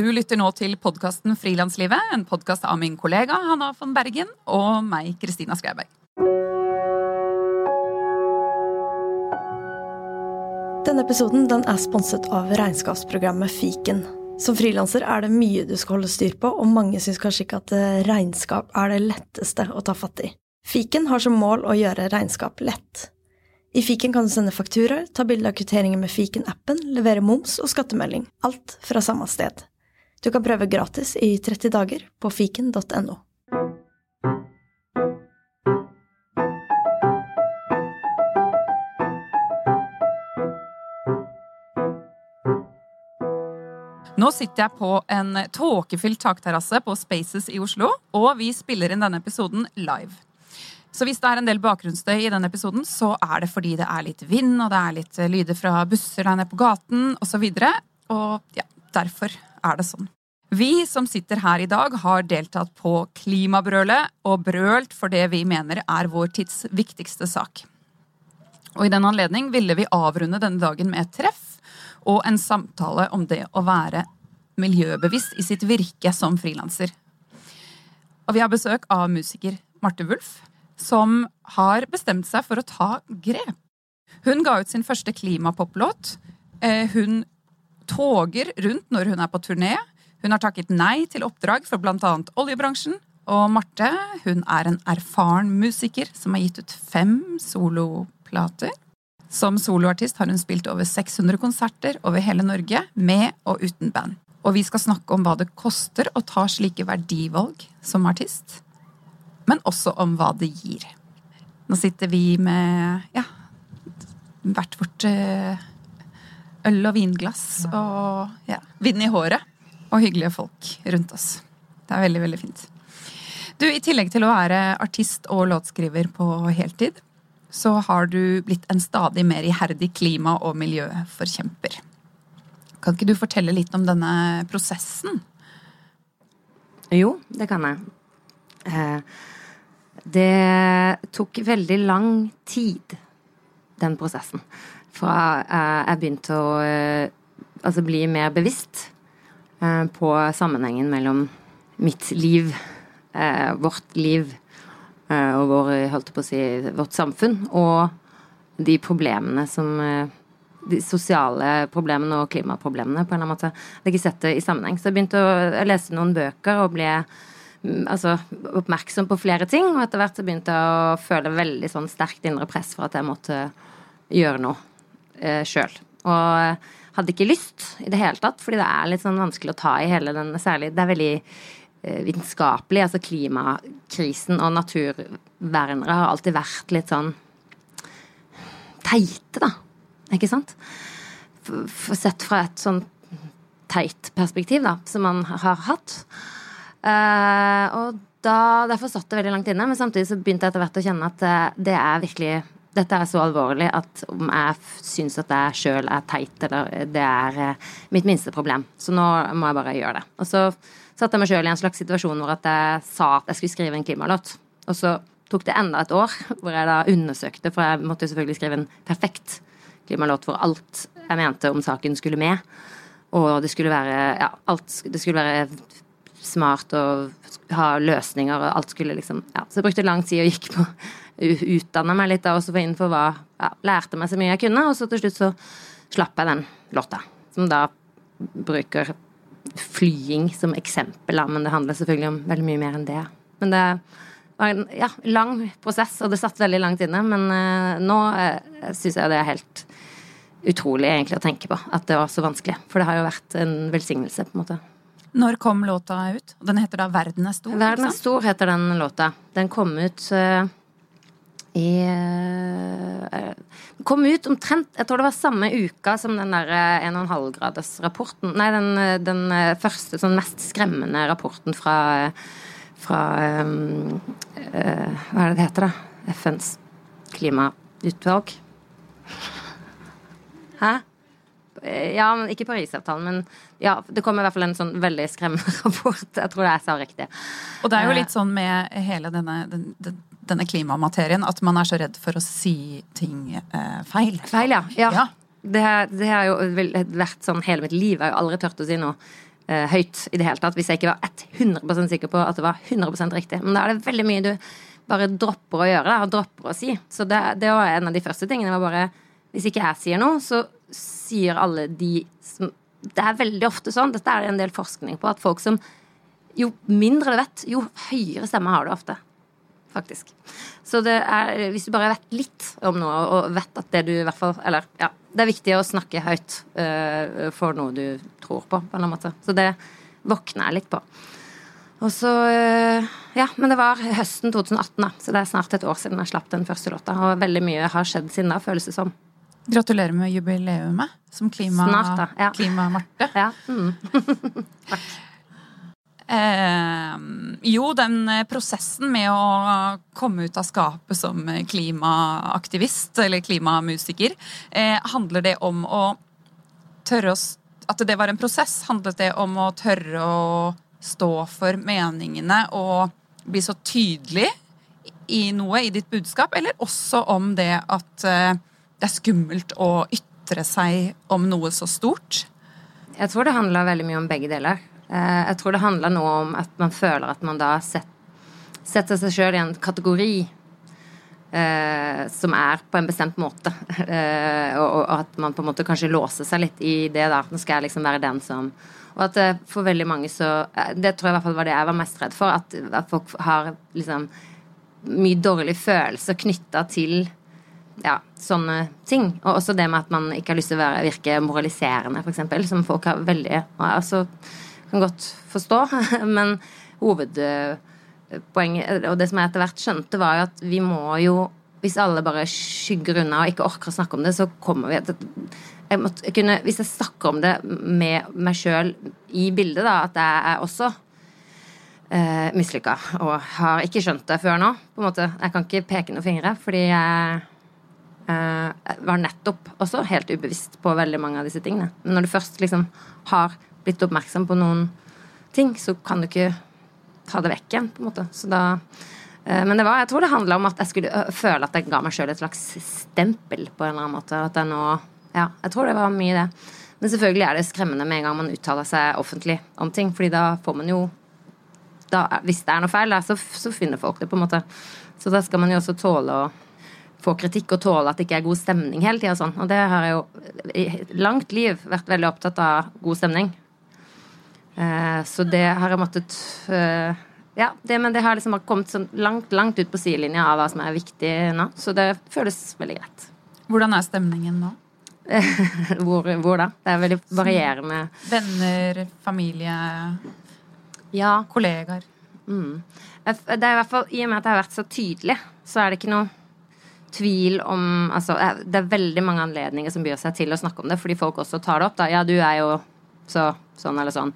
Du lytter nå til podkasten Frilanslivet, en podkast av min kollega Hanna von Bergen og meg, Kristina Skreiberg. Denne episoden den er sponset av regnskapsprogrammet Fiken. Som frilanser er det mye du skal holde styr på, og mange syns kanskje ikke at eh, regnskap er det letteste å ta fatt i. Fiken har som mål å gjøre regnskap lett. I fiken kan du sende fakturaer, ta bilde av kvitteringer med fiken-appen, levere moms og skattemelding. Alt fra samme sted. Du kan prøve gratis i 30 dager på fiken.no. Nå sitter jeg på en tåkefylt takterrasse på Spaces i Oslo, og vi spiller inn denne episoden live. Så hvis det er en del bakgrunnsstøy i denne episoden, så er det fordi det er litt vind, og det er litt lyder fra busser der nede på gaten osv. Og, så og ja, derfor er det sånn. Vi som sitter her i dag, har deltatt på Klimabrølet og brølt for det vi mener er vår tids viktigste sak. Og i den anledning ville vi avrunde denne dagen med et treff og en samtale om det å være miljøbevisst i sitt virke som frilanser. Og vi har besøk av musiker Marte Wulf, som har bestemt seg for å ta grep. Hun ga ut sin første klimapoplåt. Eh, hun toger rundt når hun er på turné. Hun har takket nei til oppdrag for bl.a. oljebransjen. Og Marte hun er en erfaren musiker som har gitt ut fem soloplater. Som soloartist har hun spilt over 600 konserter over hele Norge, med og uten band. Og vi skal snakke om hva det koster å ta slike verdivalg som artist men også om hva det gir. Nå sitter vi med ja, hvert vårt eh, øl- og vinglass og ja, vind i håret. Og hyggelige folk rundt oss. Det er veldig, veldig fint. Du, I tillegg til å være artist og låtskriver på heltid, så har du blitt en stadig mer iherdig klima- og miljøforkjemper. Kan ikke du fortelle litt om denne prosessen? Jo, det kan jeg. Eh, det tok veldig lang tid, den prosessen. Fra eh, jeg begynte å eh, altså bli mer bevisst eh, på sammenhengen mellom mitt liv, vårt liv og vår, holdt på å si, vårt samfunn, og de problemene som de sosiale problemene og klimaproblemene, på en eller annen måte. Jeg hadde ikke sett det i sammenheng. Så jeg begynte å lese noen bøker og ble Mm, altså, oppmerksom på flere ting, og etter hvert så begynte jeg å føle veldig sånn sterkt indre press for at jeg måtte gjøre noe eh, sjøl. Og hadde ikke lyst i det hele tatt, fordi det er litt sånn vanskelig å ta i hele den Særlig Det er veldig eh, vitenskapelig. Altså klimakrisen og naturvernere har alltid vært litt sånn teite, da. Ikke sant? F sett fra et sånn teit perspektiv, da, som man har hatt. Uh, og da, Derfor satt det veldig langt inne, men samtidig så begynte jeg etter hvert å kjenne at det, det er virkelig dette er så alvorlig at om jeg syns at jeg sjøl er teit, eller det er uh, mitt minste problem. Så nå må jeg bare gjøre det. Og så satte jeg meg sjøl i en slags situasjon hvor at jeg sa at jeg skulle skrive en klimalåt. Og så tok det enda et år hvor jeg da undersøkte, for jeg måtte jo selvfølgelig skrive en perfekt klimalåt hvor alt jeg mente om saken skulle med. Og det skulle være ja, alt, det skulle være smart og ha løsninger og alt skulle liksom Ja, så jeg brukte lang tid og gikk på Utdanna meg litt da også for innenfor hva ja, Lærte meg så mye jeg kunne, og så til slutt så slapp jeg den låta. Som da bruker flying som eksempel, da, men det handler selvfølgelig om veldig mye mer enn det. Men det var en ja, lang prosess, og det satt veldig langt inne. Men uh, nå uh, syns jeg det er helt utrolig egentlig å tenke på at det var så vanskelig. For det har jo vært en velsignelse, på en måte. Når kom låta ut? Den heter da 'Verden er stor'? 'Verden er stor' heter den låta. Den kom ut uh, i uh, Kom ut omtrent Jeg tror det var samme uka som den der 1,5-gradersrapporten Nei, den, den, første, sånn mest skremmende rapporten fra, fra um, uh, Hva er det det heter, da? FNs klimautvalg. Hæ? Ja, men ikke Parisavtalen, men ja, det kom i hvert fall en sånn veldig skremmende rapport. Jeg tror det jeg sa riktig. Og det er jo litt sånn med hele denne, den, denne klimamaterien at man er så redd for å si ting eh, feil. Feil, ja. ja. ja. Det, det har jo vært sånn hele mitt liv. Jeg har jo aldri turt å si noe eh, høyt i det hele tatt, hvis jeg ikke var 100% sikker på at det var 100% riktig. Men da er det veldig mye du bare dropper å gjøre og dropper å si. Så det, det var en av de første tingene. var bare, Hvis ikke jeg sier noe, så sier alle de som Det er veldig ofte sånn, dette er det en del forskning på, at folk som Jo mindre du vet, jo høyere stemme har du ofte. Faktisk. Så det er, hvis du bare vet litt om noe, og vet at det du i hvert fall Eller ja, det er viktig å snakke høyt uh, for noe du tror på, på en eller annen måte. Så det våkner jeg litt på. Og så uh, Ja, men det var høsten 2018, da. Så det er snart et år siden jeg slapp den første låta. Og veldig mye har skjedd siden da, føles det som. Gratulerer med jubileumet som klima, Snart, da. Ja. Klima-Marte. Ja. Mm. Eh, jo, den eh, prosessen med å komme ut av skapet som klimaaktivist eller klimamusiker, eh, handler det om å tørre å At det var en prosess? Handlet det om å tørre å stå for meningene og bli så tydelig i noe, i ditt budskap, eller også om det at eh, det er skummelt å ytre seg om noe så stort? Jeg tror det handla veldig mye om begge deler. Eh, jeg tror det handler noe om at man føler at man da setter seg sjøl i en kategori eh, som er på en bestemt måte. Eh, og, at man på en måte kanskje låser seg litt i det, da. Nå skal jeg liksom være den som Og at for veldig mange så Det tror jeg i hvert fall var det jeg var mest redd for. At, at folk har liksom mye dårlige følelser knytta til ja, sånne ting. Og også det med at man ikke har lyst til å være, virke moraliserende, f.eks. Som folk har veldig altså, kan godt forstå. Men hovedpoenget, og det som jeg etter hvert skjønte, var jo at vi må jo Hvis alle bare skygger unna og ikke orker å snakke om det, så kommer vi jeg måtte, jeg kunne, Hvis jeg snakker om det med meg sjøl i bildet, da, at jeg er også eh, mislykka og har ikke skjønt det før nå, på en måte. Jeg kan ikke peke noen fingre, fordi jeg eh, var nettopp også helt ubevisst på veldig mange av disse tingene. Men når du først liksom har blitt oppmerksom på noen ting, så kan du ikke ta det vekk igjen, på en måte. Så da eh, men det var, jeg tror det handla om at jeg skulle føle at jeg ga meg sjøl et slags stempel på en eller annen måte. At jeg nå Ja, jeg tror det var mye det. Men selvfølgelig er det skremmende med en gang man uttaler seg offentlig om ting, fordi da får man jo da, Hvis det er noe feil, så, så finner folk det, på en måte. Så da skal man jo også tåle å få kritikk og tåle at det ikke er god stemning hele tida. Og, sånn. og det har jeg jo i langt liv vært veldig opptatt av god stemning. Eh, så det har jeg måttet eh, Ja, det, men det har liksom kommet sånn langt, langt ut på sidelinja av hva som er viktig nå. Så det føles veldig greit. Hvordan er stemningen nå? hvor, hvor, da? Det er veldig varierende. Venner, familie, ja. kollegaer. Mm. Det er i hvert fall, I og med at jeg har vært så tydelig, så er det ikke noe tvil om altså, Det er veldig mange anledninger som byr seg til å snakke om det, fordi folk også tar det opp. da, Ja, du er jo så sånn eller sånn.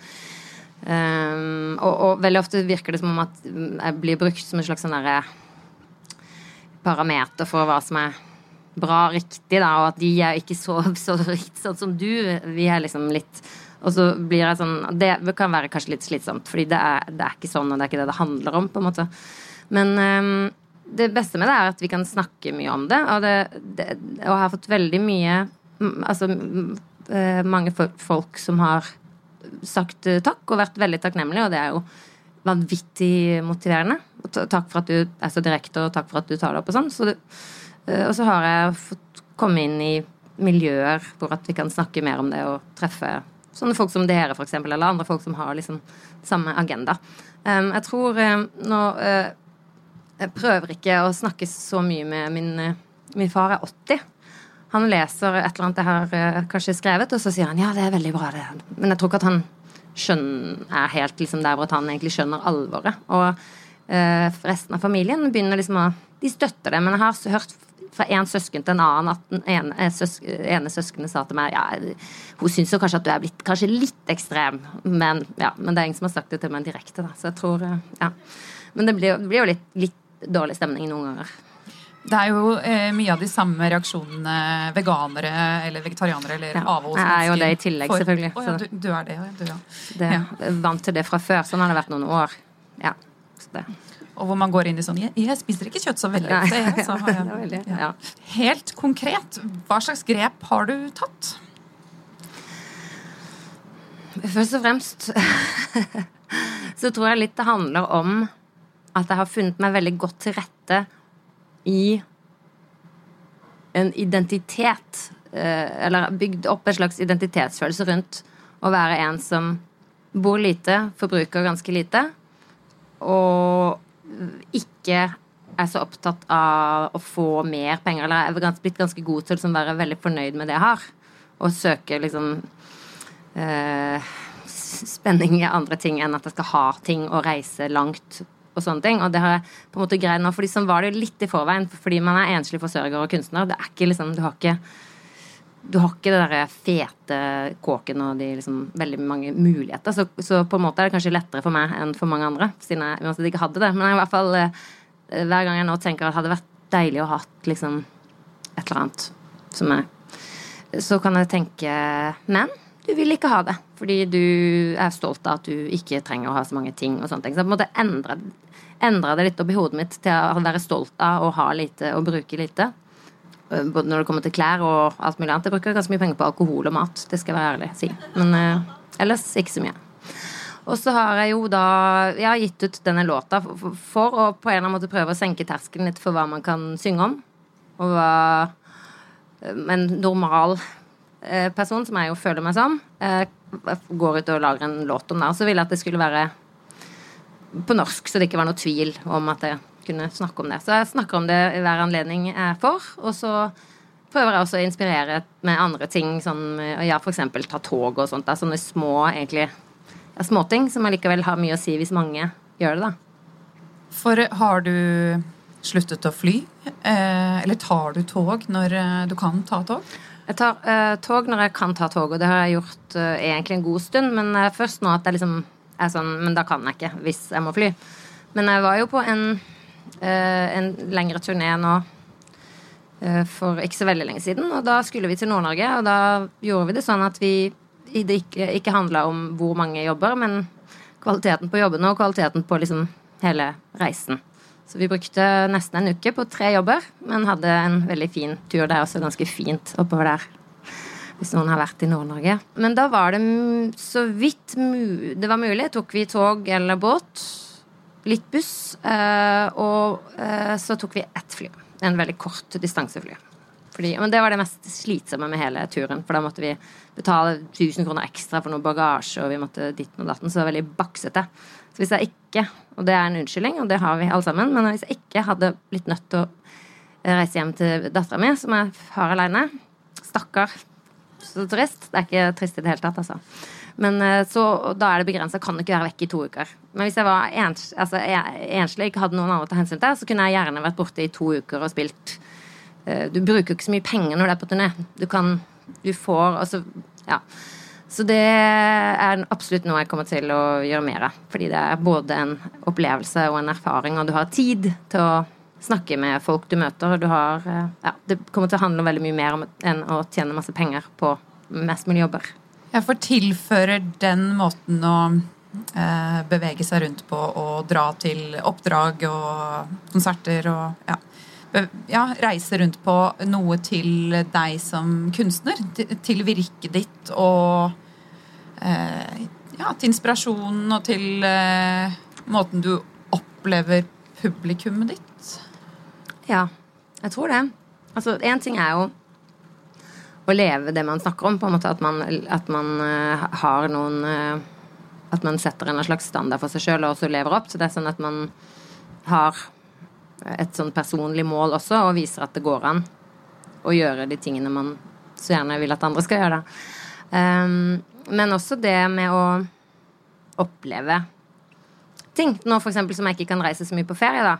Um, og, og, veldig ofte virker det som om at jeg blir brukt som en slags sånn derre parameter for hva som er bra, riktig, da, og at de er ikke så, så riktig sånn som du. Vi er liksom litt Og så blir jeg sånn Det kan være kanskje litt slitsomt, fordi det er, det er ikke sånn, og det er ikke det det handler om, på en måte. Men um, det beste med det er at vi kan snakke mye om det, og, det, det, og jeg har fått veldig mye Altså Eh, mange folk som har sagt eh, takk og vært veldig takknemlige, og det er jo vanvittig motiverende. Takk for at du er så direkte, og takk for at du tar det opp og sånn. Så eh, og så har jeg fått komme inn i miljøer hvor at vi kan snakke mer om det og treffe sånne folk som dere, eksempel, eller andre folk som har liksom samme agenda. jeg tror nå Jeg prøver ikke å snakke så mye med min Min far er 80. Han leser et eller annet jeg har uh, kanskje skrevet, og så sier han ja, det er veldig bra, det. Men jeg tror ikke at han skjønner, er helt liksom der hvor han egentlig skjønner alvoret. Og uh, resten av familien begynner liksom å De støtter det, men jeg har hørt fra en søsken til en annen at den ene, eh, søs, ene søskenet sa til meg ja, hun syns jo kanskje at du er blitt kanskje litt ekstrem, men, ja, men det er ingen som har sagt det til meg direkte, da. Så jeg tror Ja. Men det blir, blir jo litt, litt dårlig stemning noen ganger. Det er jo eh, mye av de samme reaksjonene veganere eller vegetarianere eller ja, avholds Jeg er jo det i tillegg, for, selvfølgelig. Oh, ja, du, du, er det, du, ja. Det, ja. Vant til det fra før. Sånn har det vært noen år. Ja. Og hvor man går inn i sånn Jeg, jeg spiser ikke kjøtt så veldig ofte. Jeg, ja. Helt konkret, hva slags grep har du tatt? Først og fremst så tror jeg litt det handler om at jeg har funnet meg veldig godt til rette i en identitet. eh, Eller bygd opp en slags identitetsfølelse rundt å være en som bor lite, forbruker ganske lite, og ikke er så opptatt av å få mer penger. Eller er blitt ganske god til å liksom være veldig fornøyd med det jeg har. Og søke liksom eh, spenning i andre ting enn at jeg skal ha ting og reise langt og sånne ting. Og det har jeg på en måte greid nå, fordi sånn var det litt i forveien. Fordi man er enslig forsørger og kunstner. Det er ikke liksom, du har ikke du har ikke det der fete kåken og de liksom veldig mange muligheter. Så, så på en måte er det kanskje lettere for meg enn for mange andre, siden jeg ikke hadde det. Men jeg i hvert fall eh, hver gang jeg nå tenker at det hadde vært deilig å ha liksom et eller annet som jeg Så kan jeg tenke Men du vil ikke ha det. Fordi du er stolt av at du ikke trenger å ha så mange ting og sånne ting. Så jeg måtte endre, endra det litt opp i hodet mitt til å være stolt av å ha lite og bruke lite. Eh, Både når det kommer til klær og alt mulig annet. Jeg bruker ganske mye penger på alkohol og mat, det skal jeg være ærlig si. Men eh, ellers ikke så mye. Og så har jeg jo da Jeg har gitt ut denne låta for, for, å på en eller annen måte prøve å senke terskelen litt for hva man kan synge om. Og hva eh, en normal person, som jeg jo føler meg som, eh, går ut og lager en låt om det. Og så ville jeg at det skulle være på norsk, så det ikke var noe tvil om at jeg kunne snakke om det. Så jeg snakker om det i hver anledning jeg får. Og så prøver jeg også å inspirere med andre ting, sånn ja, for eksempel ta tog og sånt. Da. Sånne små, egentlig, ja, småting som allikevel har mye å si hvis mange gjør det, da. For har du sluttet å fly? Eh, eller tar du tog når eh, du kan ta tog? Jeg tar uh, tog når jeg kan ta tog, og det har jeg gjort uh, egentlig en god stund. Men uh, først nå at jeg liksom er sånn Men da kan jeg ikke, hvis jeg må fly. Men jeg var jo på en, en lengre turné nå for ikke så veldig lenge siden. Og da skulle vi til Nord-Norge, og da gjorde vi det sånn at vi det ikke, ikke handla om hvor mange jobber, men kvaliteten på jobbene og kvaliteten på liksom hele reisen. Så vi brukte nesten en uke på tre jobber, men hadde en veldig fin tur. Det er også ganske fint oppover der. Hvis noen har vært i Nord-Norge. Men da var det så vidt det var mulig, tok vi tog eller båt. Litt buss. eh, og eh, så tok vi ett fly. En veldig kort distansefly. Fordi, men det var det mest slitsomme med hele turen. For da måtte vi betale 1000 kroner ekstra for noe bagasje, og vi måtte ditt og datten. Så det var veldig baksete. Så hvis jeg ikke, og det er en unnskyldning, og det har vi alle sammen, men hvis jeg ikke hadde blitt nødt til å reise hjem til dattera mi, som jeg har aleine Stakkar. Så trist. Det er ikke trist i det hele tatt, altså. Men eh, så, da er det begrensa. Kan ikke være vekk i to uker. Men hvis jeg var ens, altså, ikke hadde noen andre å ta hensyn til, så kunne jeg gjerne vært borte i to uker og spilt Eh, Du bruker jo ikke så mye penger når du er på turné. Du kan Du får altså Ja. Så det er absolutt noe jeg kommer til å gjøre mer av. Fordi det er både en opplevelse og en erfaring, og du har tid til å snakke med folk du møter. Og du har eh, Ja, det kommer til å handle veldig mye mer om enn å tjene masse penger på mest mulig jobber. Jeg får tilfører den måten å eh, bevege seg rundt på og dra til oppdrag og konserter og ja. Ja, reise rundt på noe til deg som kunstner. Til, virket ditt og ja, til inspirasjonen og til eh, måten du opplever publikummet ditt. Ja, jeg tror det. Altså, én ting er jo å leve det man snakker om, på en måte at man, at man eh, har noen eh, At man setter en slags standard for seg sjøl og også lever opp. Så det er sånn at man har et sånn personlig mål også, og viser at det går an å gjøre de tingene man så gjerne vil at andre skal gjøre. Um, men også det med å oppleve ting. Nå for eksempel som jeg ikke kan reise så mye på ferie, da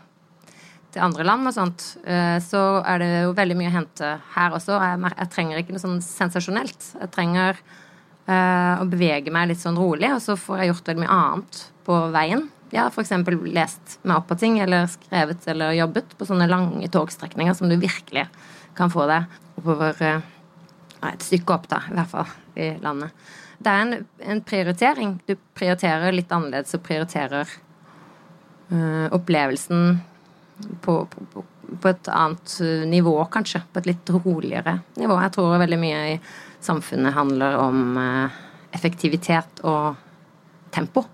til andre land og sånt, eh, så er det jo veldig mye å hente her også. Jeg, trenger ikke noe sånn sensasjonelt. Jeg trenger eh, å bevege meg litt sånn rolig, og så får jeg gjort veldig mye annet på veien. Jeg har f.eks. lest meg opp på ting, eller skrevet eller jobbet på sånne lange togstrekninger som du virkelig kan få deg oppover eh, et stykke opp, da, i hvert fall, i landet. Det er en, en prioritering. Du prioriterer litt annerledes og prioriterer eh, opplevelsen på, på, på, et annet eh, nivå, kanskje. På et litt roligere nivå. Jeg tror veldig mye i samfunnet handler om eh, effektivitet og tempo.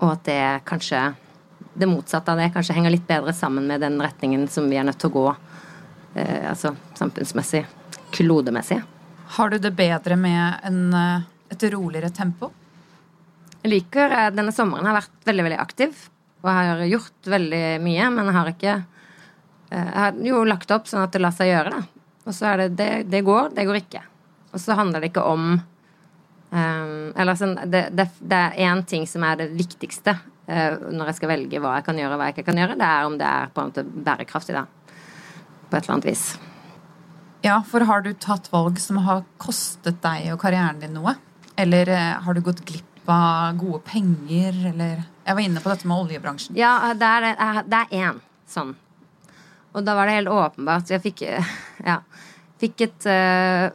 Og at det kanskje det motsatte av det kanskje henger litt bedre sammen med den retningen som vi er nødt til å gå eh, altså samfunnsmessig, klodemessig. Har du det bedre med en, et roligere tempo? Jeg liker eh, Denne sommeren har vært veldig veldig aktiv og har gjort veldig mye, men har ikke eh, Jeg har jo lagt opp sånn at det lar seg gjøre, da. Og så er det det, det går, det går ikke. Og så handler det ikke om um, Eller sånn det, det, det er én ting som er det viktigste uh, når jeg skal velge hva jeg kan gjøre og hva jeg ikke kan gjøre. Det er om det er på en måte bærekraftig, da. På et eller annet vis. Ja, for har du tatt valg som har kostet deg og karrieren din noe? Eller uh, har du gått glipp av gode penger, eller Jeg var inne på dette med oljebransjen. Ja, det er, det én sånn. Og da var det helt åpenbart Jeg fikk, ja, fikk et uh,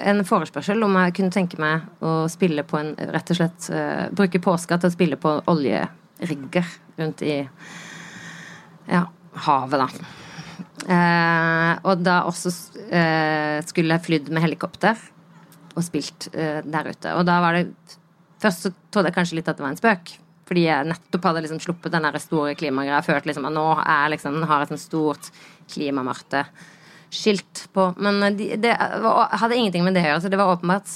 en forespørsel om jeg kunne tenke meg å spille på en Rett og slett bruke påska til å spille på oljerigger rundt i ja, havet, da. Uh, og da også uh, skulle jeg flydd med helikopter og spilt der ute. Og da var det Først så trodde jeg kanskje litt at det var en spøk. Fordi jeg nettopp hadde liksom sluppet den store klimagreia. Følt liksom at nå er liksom, har et sånt stort klimamarte skilt på. Men de, det hadde ingenting med det å gjøre. Så det var åpenbart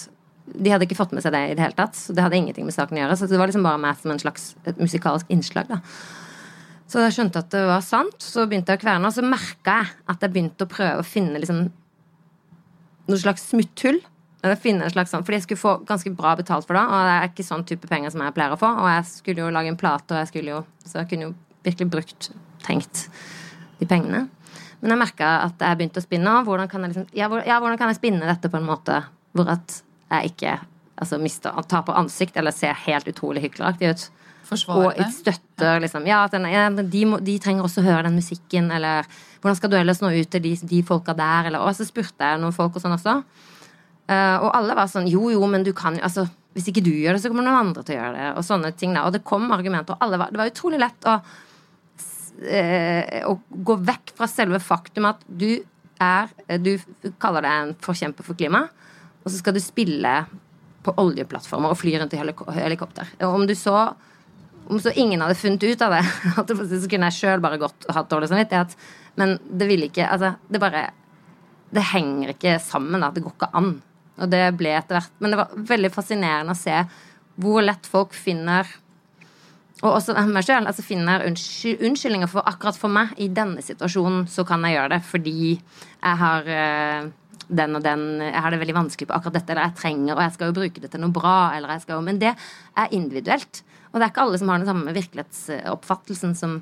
De hadde ikke fått med seg det i det hele tatt. Så det hadde ingenting med saken å gjøre. Så det var liksom bare meg som en slags et musikalsk innslag. da. Så jeg skjønte at det var sant. Så begynte jeg å kverne, og så merka jeg at jeg begynte å prøve å finne liksom noe slags smutthull. Finne en slags sånn, Fordi jeg skulle få ganske bra betalt for det, og det er ikke sånn type penger som jeg pleier å få. Og jeg skulle jo lage en plate, og jeg skulle jo Så jeg kunne jo virkelig brukt, tenkt, de pengene. Men jeg merka at jeg begynte å spinne. Hvordan kan jeg, liksom, ja, hvordan kan jeg spinne dette på en måte hvor at jeg ikke altså, mister, taper ansikt eller ser helt utrolig hykleraktig ut? Forsvare og støtter liksom Ja, den, ja de, må, de, trenger også høre den musikken, eller hvordan skal du ellers nå ut til de, de folka der, eller Og så spurte jeg noen folk og sånn også. Uh, og alle var sånn Jo, jo, men du kan jo altså, Hvis ikke du gjør det, så kommer noen andre til å gjøre det. Og sånne ting da. Og det kom argumenter. Og var, det var utrolig lett å Eh, å gå vekk fra selve faktum at du er Du kaller deg en forkjemper for klima, og så skal du spille på oljeplattformer og fly rundt i helikopter. Om du så om så ingen hadde funnet ut av det, så kunne jeg sjøl bare gått og hatt dårlig samvittighet. Men det ville ikke Altså, det bare Det henger ikke sammen. Da. Det går ikke an. Og det ble etter hvert Men det var veldig fascinerende å se hvor lett folk finner og også meg selv, altså finner unnskyldninger for akkurat for meg i denne situasjonen, så kan jeg gjøre det fordi jeg har uh, den og den Jeg har det veldig vanskelig på akkurat dette, eller jeg trenger, og jeg skal jo bruke det til noe bra, eller jeg skal jo Men det er individuelt. Og det er ikke alle som har den samme virkelighetsoppfattelsen som,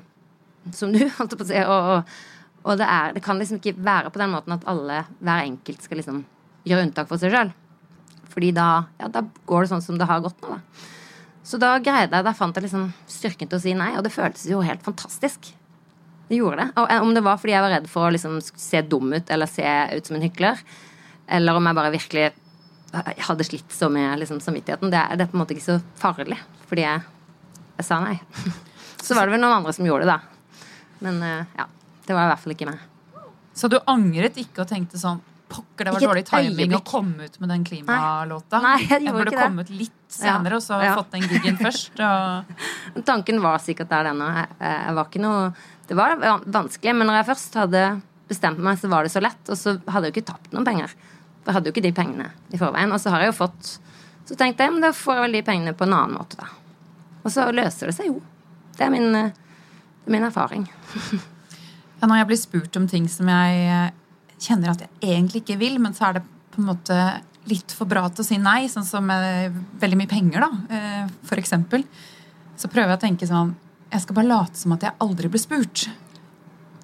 som du, holdt på å si. Og, og, og det, er, det, kan liksom ikke være på den måten at alle, hver enkelt, skal liksom gjøre unntak for seg sjøl. Fordi da, ja, da går det sånn som det har gått nå, da. Så da greide jeg, da fant jeg liksom styrken til å si nei, og det føltes jo helt fantastisk. Det gjorde det. Og eh, om det var fordi jeg var redd for å liksom se dum ut eller se ut som en hykler, eller om jeg bare virkelig hadde slitt så med liksom, samvittigheten, det er, det er, på en måte ikke så farlig, fordi jeg, jeg sa nei. Så var det vel noen andre som gjorde det, da. Men eh, ja, det var i hvert fall ikke meg. Så du angret ikke og tenkte sånn Pokker, det var dårlig timing å komme ut med den klimalåta. Nei, jeg, jeg burde kommet litt senere og så ja. fått den gigen først. Og... Tanken var sikkert der, den òg. Jeg var ikke noe Det var vanskelig, men når jeg først hadde bestemt meg, så var det så lett. Og så hadde jeg jo ikke tapt noen penger. For Jeg hadde jo ikke de pengene i forveien. Og så har jeg jo fått Så tenkte jeg men da får jeg vel de pengene på en annen måte, da. Og så løser det seg jo. Det er min, det er min erfaring. ja, når jeg blir spurt om ting som jeg kjenner at jeg egentlig ikke vil, men så er det på en måte litt for bra til å si nei, sånn som veldig mye penger, da, eh, for eksempel. Så prøver jeg å tenke sånn Jeg skal bare late som at jeg aldri ble spurt.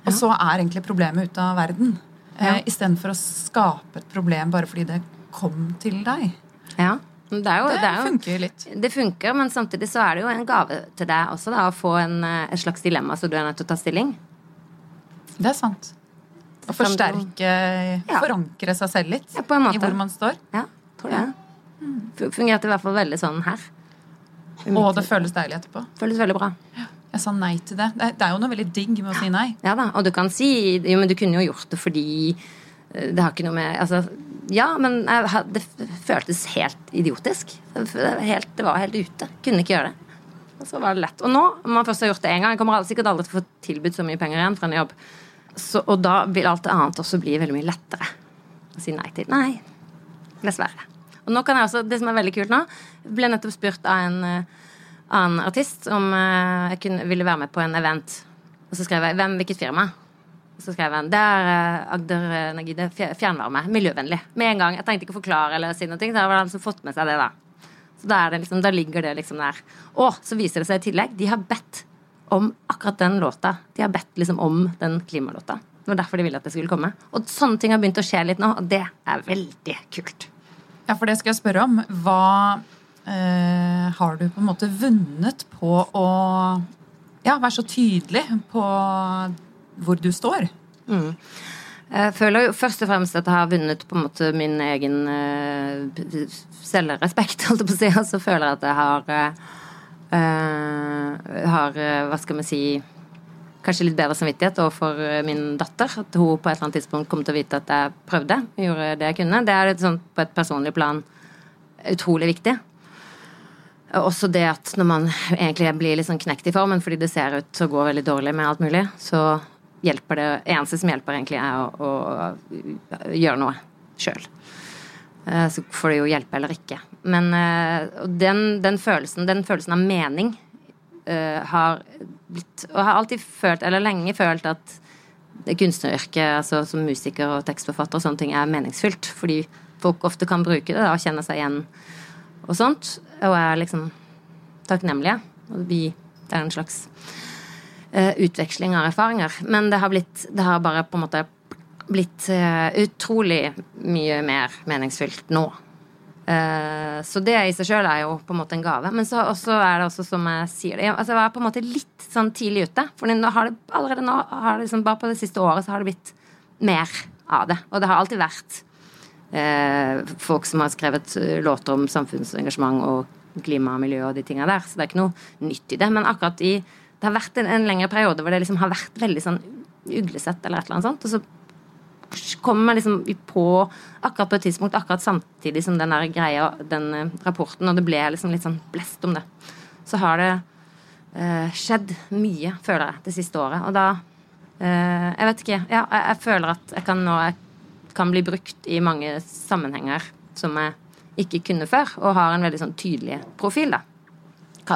Og så er egentlig problemet ute av verden. Eh, ja. Istedenfor å skape et problem bare fordi det kom til deg. Ja. Det, jo, det, det funker litt. Det funker, men samtidig så er det jo en gave til deg også, da, å få en, eh, et slags dilemma så du er nødt til å ta stilling. Det er sant. Å forsterke, ja. forankre seg selv litt ja, i hvor man står. Ja, tror det. Ja. Fungerte i hvert fall veldig sånn her. Og det føles deilig etterpå. Føles veldig bra. Jeg sa nei til det. Det er jo noe veldig digg med å si nei. Ja da, og du kan si Jo, men du kunne jo gjort det fordi eh, det har ikke noe med Altså, ja, men jeg, det føltes helt idiotisk. Helt, det var helt ute. Kunne ikke gjøre det. Og så var det lett. Og nå, om man først har gjort det en gang Jeg kommer sikkert aldri til å få tilbudt så mye penger igjen fra en jobb. Så, og da vil alt annet også bli veldig mye lettere å si nei til. Nei, dessverre. Og nå kan jeg også, Det som er veldig kult nå ble nettopp spurt av en eh, annen artist om eh, jeg kunne, ville være med på en event. Og så skrev jeg hvem, hvilket firma. Og så skrev han det er eh, Agder er fjernvarme. Miljøvennlig. Med en gang. Jeg trengte ikke å forklare eller si noe. Da var det han som fått med seg det, da. Så da, er det liksom, da ligger det liksom der. Og så viser det seg i tillegg, de har bedt om akkurat den låta. De har bedt liksom om den klimalåta. Det var derfor de ville at det skulle komme. Og sånne ting har begynt å skje litt nå, og det er veldig kult. Ja, for det skal jeg spørre om. Hva eh, har du på en måte vunnet på å ja, være så tydelig på hvor du står? Jeg føler jo først og fremst at jeg har vunnet på en måte min egen eh, selvrespekt, holdt jeg på å si. Og så føler jeg at jeg har eh, har, eh, hva skal vi si Kanskje litt bedre samvittighet overfor eh, min datter. At hun på et eller annet tidspunkt kom til å vite at jeg prøvde. Gjorde det jeg kunne. Det er litt sånn på et personlig plan utrolig viktig. Også det at når man egentlig blir litt sånn knekt i formen fordi det ser ut til å gå veldig dårlig med alt mulig, så hjelper det Eneste som hjelper, egentlig, er å, å gjøre noe sjøl. Så får det jo hjelpe eller ikke. Men eh, den, den, følelsen, den følelsen av mening eh, har blitt Og har alltid følt, eller lenge følt, at kunstneryrket, altså som musiker og tekstforfatter og sånne ting, er meningsfylt. Fordi folk ofte kan bruke det da, og kjenne seg igjen og sånt. Og er liksom takknemlige. Og vi, det er en slags uh, utveksling av erfaringer. Men det har blitt Det har bare på en måte blitt uh, utrolig mye mer meningsfylt nå. Eh, så det i seg sjøl er jo på en måte en gave. Men så er det også som jeg sier det altså Jeg var på en måte litt sånn tidlig ute. For nå har det, allerede nå har det liksom, bare på det siste året så har det blitt mer av det. Og det har alltid vært eh, folk som har skrevet eh, låter om samfunnsengasjement og klima og miljø og de tinga der. Så det er ikke noe nytt i det. Men akkurat i Det har vært en, en lengre periode hvor det liksom har vært veldig sånn uglesett eller et eller annet sånt. Og så kommer liksom på akkurat på et tidspunkt, akkurat samtidig som den der greia, den eh, rapporten, og det ble liksom litt sånn blest om det. Så har det eh, skjedd mye, føler jeg, det siste året. Og da eh, Jeg vet ikke. Ja, jeg, jeg føler at jeg kan nå jeg kan bli brukt i mange sammenhenger som jeg ikke kunne før, og har en veldig sånn tydelig profil, da.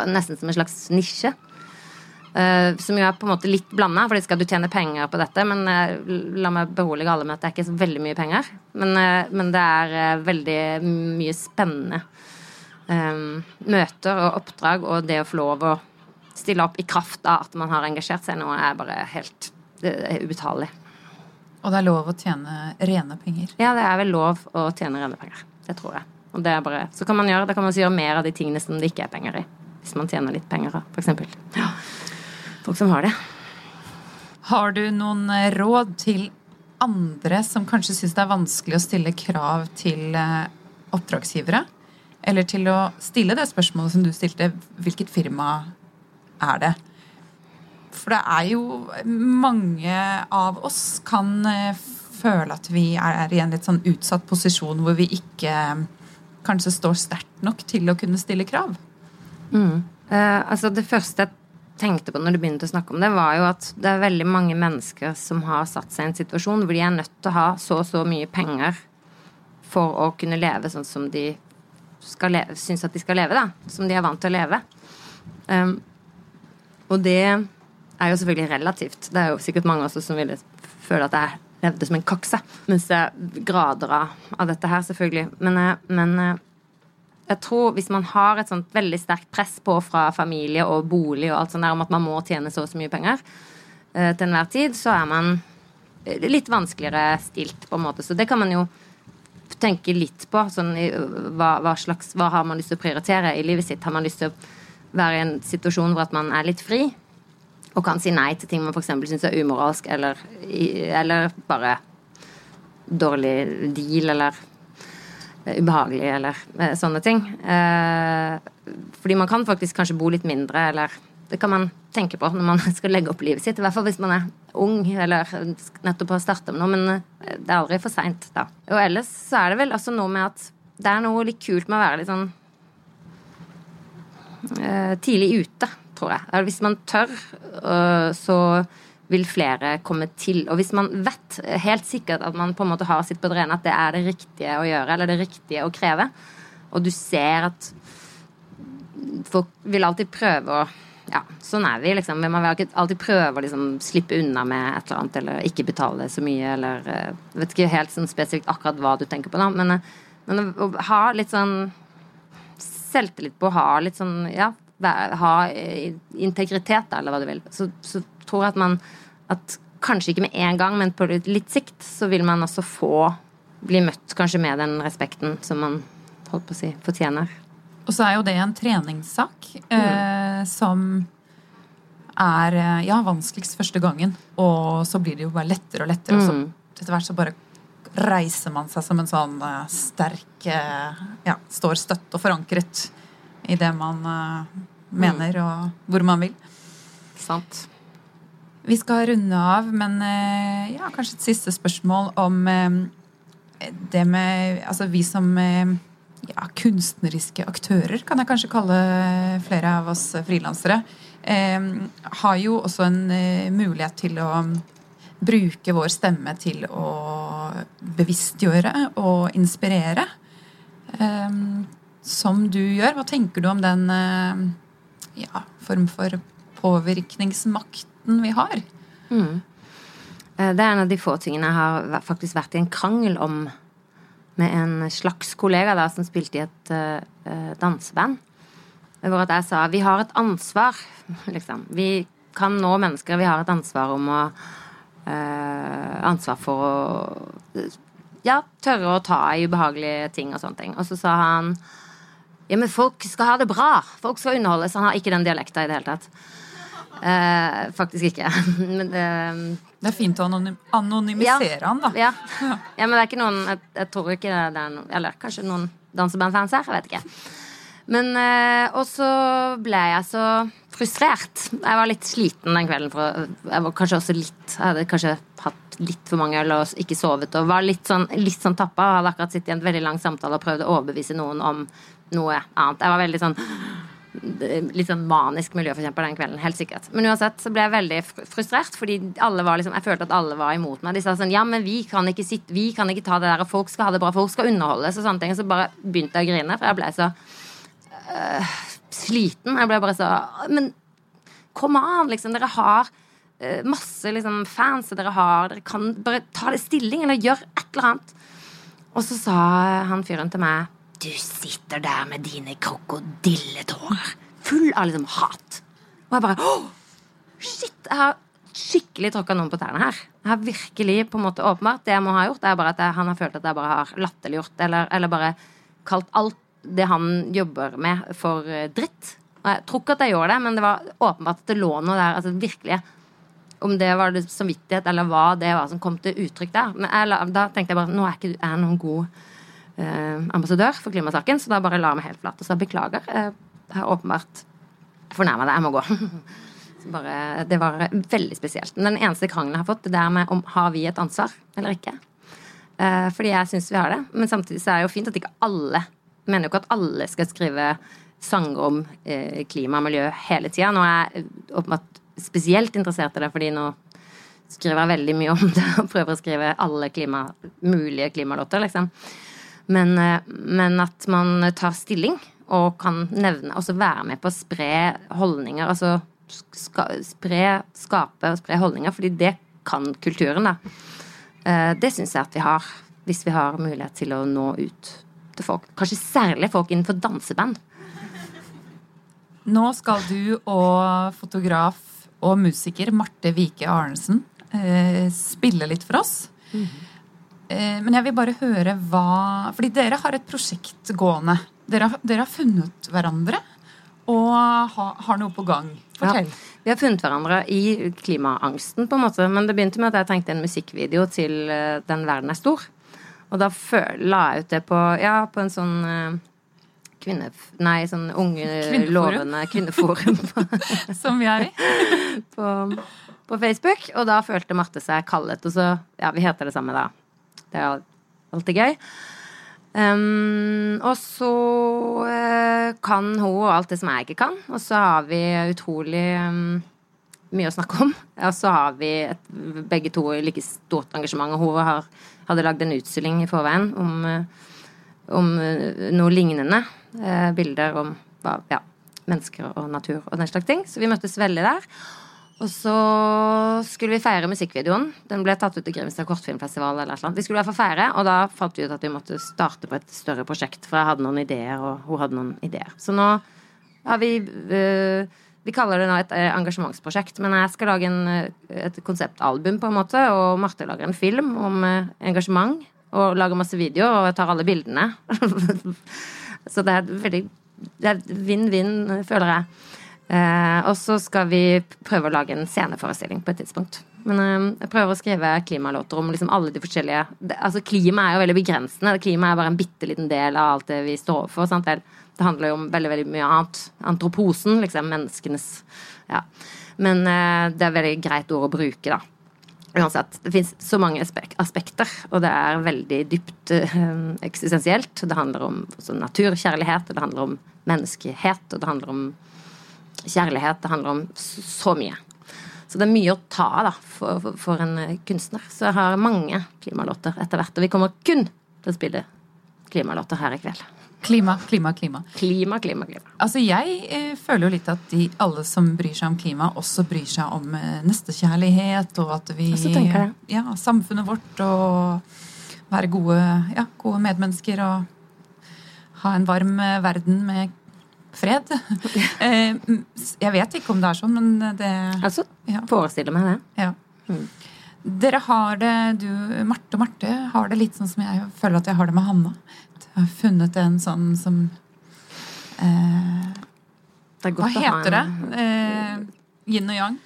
Nesten som en slags nisje. Eh, som jo er på en måte litt blanda, for skal du tjene penger på dette. Men eh, la meg berolige alle med at det er ikke så veldig mye penger. Men, eh, men det er veldig mye spennende møter og oppdrag, og det å få lov å stille opp i kraft av at man har engasjert seg i noe, er bare helt ubetalelig. Og det er lov å tjene rene penger. Ja, det er vel lov å tjene rene penger. Det tror jeg. Og det er bare, så kan man gjøre, da kan man også gjøre mer av de tingene som det ikke er penger i. Hvis man tjener litt penger, eksempel. Ja. Folk som har det. Har du noen eh, råd til andre som kanskje syns det er vanskelig å stille krav til eh, oppdragsgivere? Eller til å stille det spørsmålet som du stilte, hvilket firma er det? For det er jo mange av oss kan eh, føle at vi er i en litt sånn utsatt posisjon hvor vi ikke kanskje står sterkt nok til å kunne stille krav. Eh, altså Det første tenkte på når du begynte å snakke om det, var jo at det er veldig mange mennesker som har satt seg i en situasjon hvor de er nødt til å ha så og så mye penger for å kunne leve sånn som de skal syns at de skal leve, da. Som de er vant til å leve. Um, og det er jo selvfølgelig relativt. Det er jo sikkert mange også som ville føle at jeg levde som en kakse. Mens det er grader av, av dette her, selvfølgelig. Men, eh, men eh, jeg tror hvis man har et sånt veldig sterkt press på fra familie og bolig og alt sånt der om at man må tjene så og så mye penger eh, til enhver tid, så er man eh, litt vanskeligere stilt, på en måte. Så det kan man jo tenke litt på. Sånn, hva, hva, slags, hva har man lyst til å prioritere i livet sitt? Har man lyst til å være i en situasjon hvor at man er litt fri? Og kan si nei til ting man f.eks. syns er umoralsk, eller, eller bare dårlig deal, eller ubehagelig, eller eh, sånne ting. Eh, fordi man kan faktisk kanskje bo litt mindre, eller Det kan man tenke på når man skal legge opp livet sitt. I hvert fall hvis man er ung eller nettopp har starta med noe. Men eh, det er aldri for seint da. Og ellers så er det vel også noe med at det er noe litt kult med å være litt sånn eh, tidlig ute, tror jeg. Hvis man tør, eh, så vil flere komme til. Og hvis man vet helt sikkert at man på en måte har sitt på det rene at det er det riktige å gjøre, eller det riktige å kreve, og du ser at folk vil alltid prøve å ja, sånn er vi, liksom. Men man vil alltid prøve å liksom, slippe unna med et eller annet, eller ikke betale så mye, eller Jeg eh, vet ikke helt sånn spesifikt akkurat hva du tenker på, da, men, eh, men å ha litt sånn selvtillit på å ha litt sånn Ja, ha eh, integritet, eller hva du vil. Så, så tror at man at kanskje ikke med en gang, men på litt sikt, så vil man også få bli møtt kanskje med den respekten som man holdt på å si, fortjener. Og så er jo det en treningssak eh, som er eh, ja, vanskeligst første gangen. Og så blir det jo bare lettere og lettere. Og så mm. etter hvert så bare reiser man seg som en sånn uh, sterk uh, Ja, står støtt og forankret i det man uh, mener, og hvor man vil. Sant. Vi skal runde av, men ja, kanskje et siste spørsmål om det med Altså vi som ja, kunstneriske aktører, kan jeg kanskje kalle flere av oss frilansere, eh, har jo også en eh, mulighet til å bruke vår stemme til å bevisstgjøre og inspirere. Eh, som du gjør. Hva tenker du om den eh, ja, form for påvirkningsmakten vi har? Mm. Eh, det er en av de få tingene jeg har faktisk vært i en krangel om med en slags kollega da, som spilte i et uh, danseband. Hvor at jeg sa vi har et ansvar, liksom. Vi kan nå mennesker. Vi har et ansvar om å uh, Ansvar for å ja, tørre å ta i ubehagelige ting og sånne ting. Og så sa han ja, men folk skal ha det bra. Folk skal underholdes. Han har ikke den dialekta i det hele tatt. Eh, faktisk ikke. men, det, det er fint å anonym anonymisere ja, han, da. Ja. ja. men det er ikke noen Jeg, jeg tror ikke det er noen Eller kanskje noen dansebandfans her. Jeg vet ikke. Men eh, Og så ble jeg så frustrert. Jeg var litt sliten den kvelden. For, jeg var kanskje også litt Jeg hadde kanskje hatt litt for mange øl og ikke sovet og var litt sånn, litt sånn tappa. Hadde akkurat sittet i en veldig lang samtale og prøvd å overbevise noen om noe annet. Jeg var veldig sånn litt sånn manisk miljøforkjemper den kvelden. Helt sikkert. Men uansett så ble jeg veldig frustrert, fordi alle var liksom, jeg følte at alle var imot meg. De sa sånn Ja, men vi kan ikke sitte, vi kan ikke ta det der, og folk skal ha det bra, folk skal underholdes og sånne ting. Og så bare begynte jeg å grine, for jeg ble så øh, sliten. Jeg ble bare så Men kom an, liksom. Dere har øh, masse liksom, fans, og dere har Dere kan bare ta det stilling, eller gjør et eller annet. Og så sa han fyren til meg du sitter der med dine krokodilletårer, full av liksom hat. Og jeg bare oh, Shit! Jeg har skikkelig tråkka noen på tærne her. Jeg har virkelig på en måte åpenbart Det jeg må ha gjort, er bare at jeg, han har følt at jeg bare har latterliggjort eller, eller bare kalt alt det han jobber med, for eh, dritt. Og jeg tror ikke at jeg gjorde det, men det var åpenbart at det lå noe der. altså virkelig om det var det samvittighet, eller hva det var som kom til uttrykk der. Men jeg, da tenkte jeg bare nå er ikke jeg noen god ambassadør for klimasaken, så da bare la meg helt flat og sa beklager. Jeg har åpenbart fornærma deg, jeg må gå. bare, det var veldig spesielt. Den eneste krangelen jeg har fått, det der med om har vi et ansvar eller ikke. Eh, fordi jeg syns vi har det. Men samtidig så er det jo fint at ikke alle mener jo ikke at alle skal skrive sanger om eh, klima og miljø hele tida. Nå er jeg åpenbart spesielt interessert i det, fordi nå skriver jeg veldig mye om det og prøver å skrive alle klima, mulige klimalåter, liksom. Men, eh, men, at man tar stilling og kan nevne Altså være med på å spre holdninger. Altså ska, spre, skape og spre holdninger, fordi det kan kulturen, da. Eh, det syns jeg at vi har, hvis vi har mulighet til å nå ut til folk. Kanskje særlig folk innenfor danseband. Nå skal du og fotograf og musiker Marte Vike Arnesen eh, spille litt for oss. Mm -hmm. Eh, men jeg vil bare høre hva Fordi dere har et prosjekt gående. Dere har, dere har funnet hverandre og har, har noe på gang. Fortell. Ja, vi har funnet hverandre i klimaangsten, på en måte. Men det begynte med at jeg tenkte en musikkvideo til eh, Den verden er stor. Og da la jeg ut det på, ja, på en sånn uh, kvinne... Nei, sånn unge, Kvinneforum. lovende kvinneforum Som vi er i. på, på Facebook. Og da følte Marte seg kallet, og så Ja, vi heter det samme, da. Det er alltid gøy. Um, og så uh, kan hun alt det som jeg ikke kan. Og så har vi utrolig um, mye å snakke om. Og så har vi et, begge to like stort engasjement. Og hun har, hadde lagd en utstilling i forveien om, eh, om eh, noe lignende. Eh, bilder om ja, mennesker og natur og den slags ting. Så vi møttes veldig der. Og så skulle vi feire musikkvideoen. Den ble tatt ut til Grimstad kortfilmfestival. eller noe. Vi skulle i hvert fall feire, og da fant vi ut at vi måtte starte på et større prosjekt. For jeg hadde noen ideer, og hun hadde noen ideer. Så nå har vi øh, Vi kaller det nå et øh, engasjementsprosjekt. Men jeg skal lage en, øh, et konseptalbum, på en måte, og Marte lager en film om engasjement. Og lager masse videoer, og jeg tar alle bildene. så det er veldig Det er vinn-vinn, føler jeg. Eh, og så skal vi prøve å lage en sceneforestilling på et tidspunkt. Men eh, jeg prøver å skrive klimalåter om liksom alle de forskjellige det, Altså Klima er jo veldig begrensende. Klima er bare en bitte liten del av alt det vi står overfor. Sant? Det, handler jo om veldig veldig mye annet. Antroposen, liksom. Menneskenes Ja. Men eh, det er veldig greit ord å bruke, da. Uansett, det fins så mange aspek aspekter, og det er veldig dypt eh, eksistensielt. Det handler om naturkjærlighet, og det handler om menneskehet, og det handler om kjærlighet. Det handler om så, mye. Så det er mye å ta av for, for, for en eh, kunstner. Så jeg har mange klimalåter etter hvert. Og vi kommer kun til å spille klimalåter her i kveld. Klima, klima, klima. Klima, klima, klima. Altså, jeg eh, føler jo litt at de, alle som bryr seg om klima, også bryr seg om eh, nestekjærlighet, og at vi jeg. Ja, samfunnet vårt, og være gode, ja, gode medmennesker, og ha en varm eh, verden med fred. Eh, jeg vet ikke om det er sånn, men det Altså, ja. forestiller meg det. Ja. Mm. Dere har det, du, Marte og Marte, har det litt sånn som jeg føler at jeg har det med Hanna. Jeg har funnet en sånn som eh, Hva heter det? Eh, yin og yang?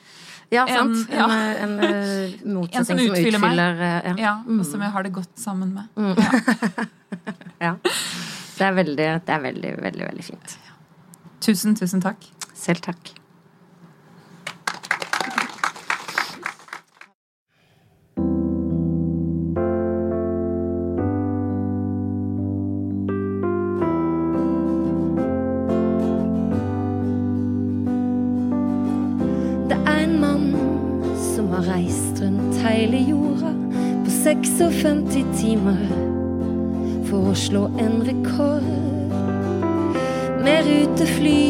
Ja, sant. En, ja. en, en, motsetning En motsetning som som utfyller meg. utfyller eh, Ja, Mm. og som jeg har det godt sammen med. ja. Det er veldig, det er veldig, veldig, veldig fint. Tusen, tusen takk. Selv takk. Det er en mann som har reist rundt hele jorda på 56 timer for å slå en rekord med rutefly.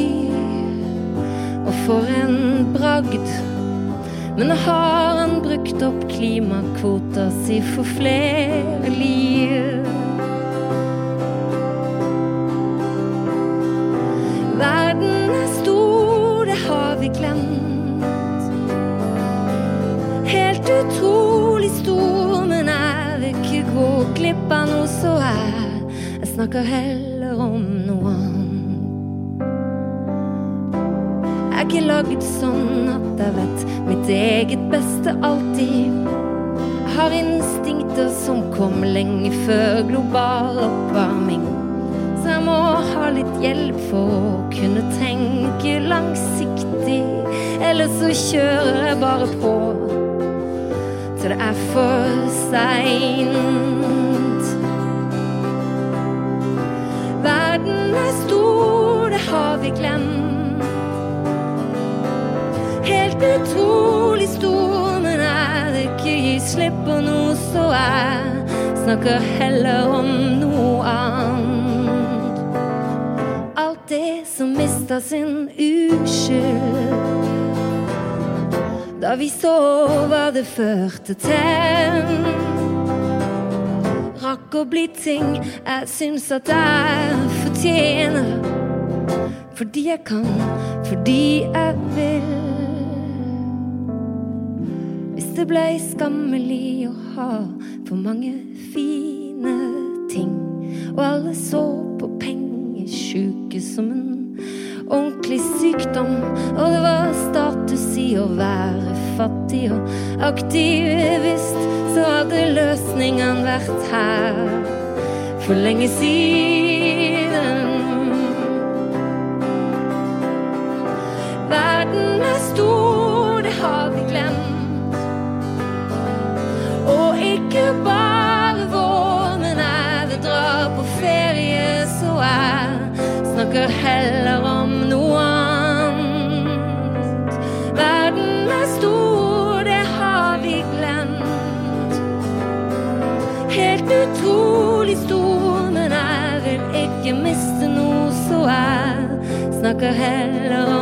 Og for en bragd. Men nå har han brukt opp klimakvota si for flere liv. Verden er stor, det har vi glemt. Helt utrolig stor, men jeg vil ikke gå glipp av noe, så jeg, jeg snakker heller Lagd sånn at jeg vet mitt eget beste alltid. Jeg har instinkter som kom lenge før global oppvarming. Så jeg må ha litt hjelp for å kunne tenke langsiktig. Eller så kjører jeg bare på til det er for seint. Verden er stor, det har vi glemt. Utrolig stor, men jeg vil ikke gi slipp på noe, så jeg snakker heller om noe annet. Alt det som mista sin uskyld. Da vi så hva det førte til. Rakk å bli ting jeg syns at jeg fortjener. Fordi jeg kan, fordi jeg vil. Det blei skammelig å ha for mange fine ting, og alle så på pengesjuke som en ordentlig sykdom, og det var status i å være fattig og aktivist, så hadde løsningene vært her for lenge siden. Snakker heller om noe annet. Verden er stor, det har vi glemt. Helt utrolig stor, men jeg vil ikke miste noe, så jeg snakker heller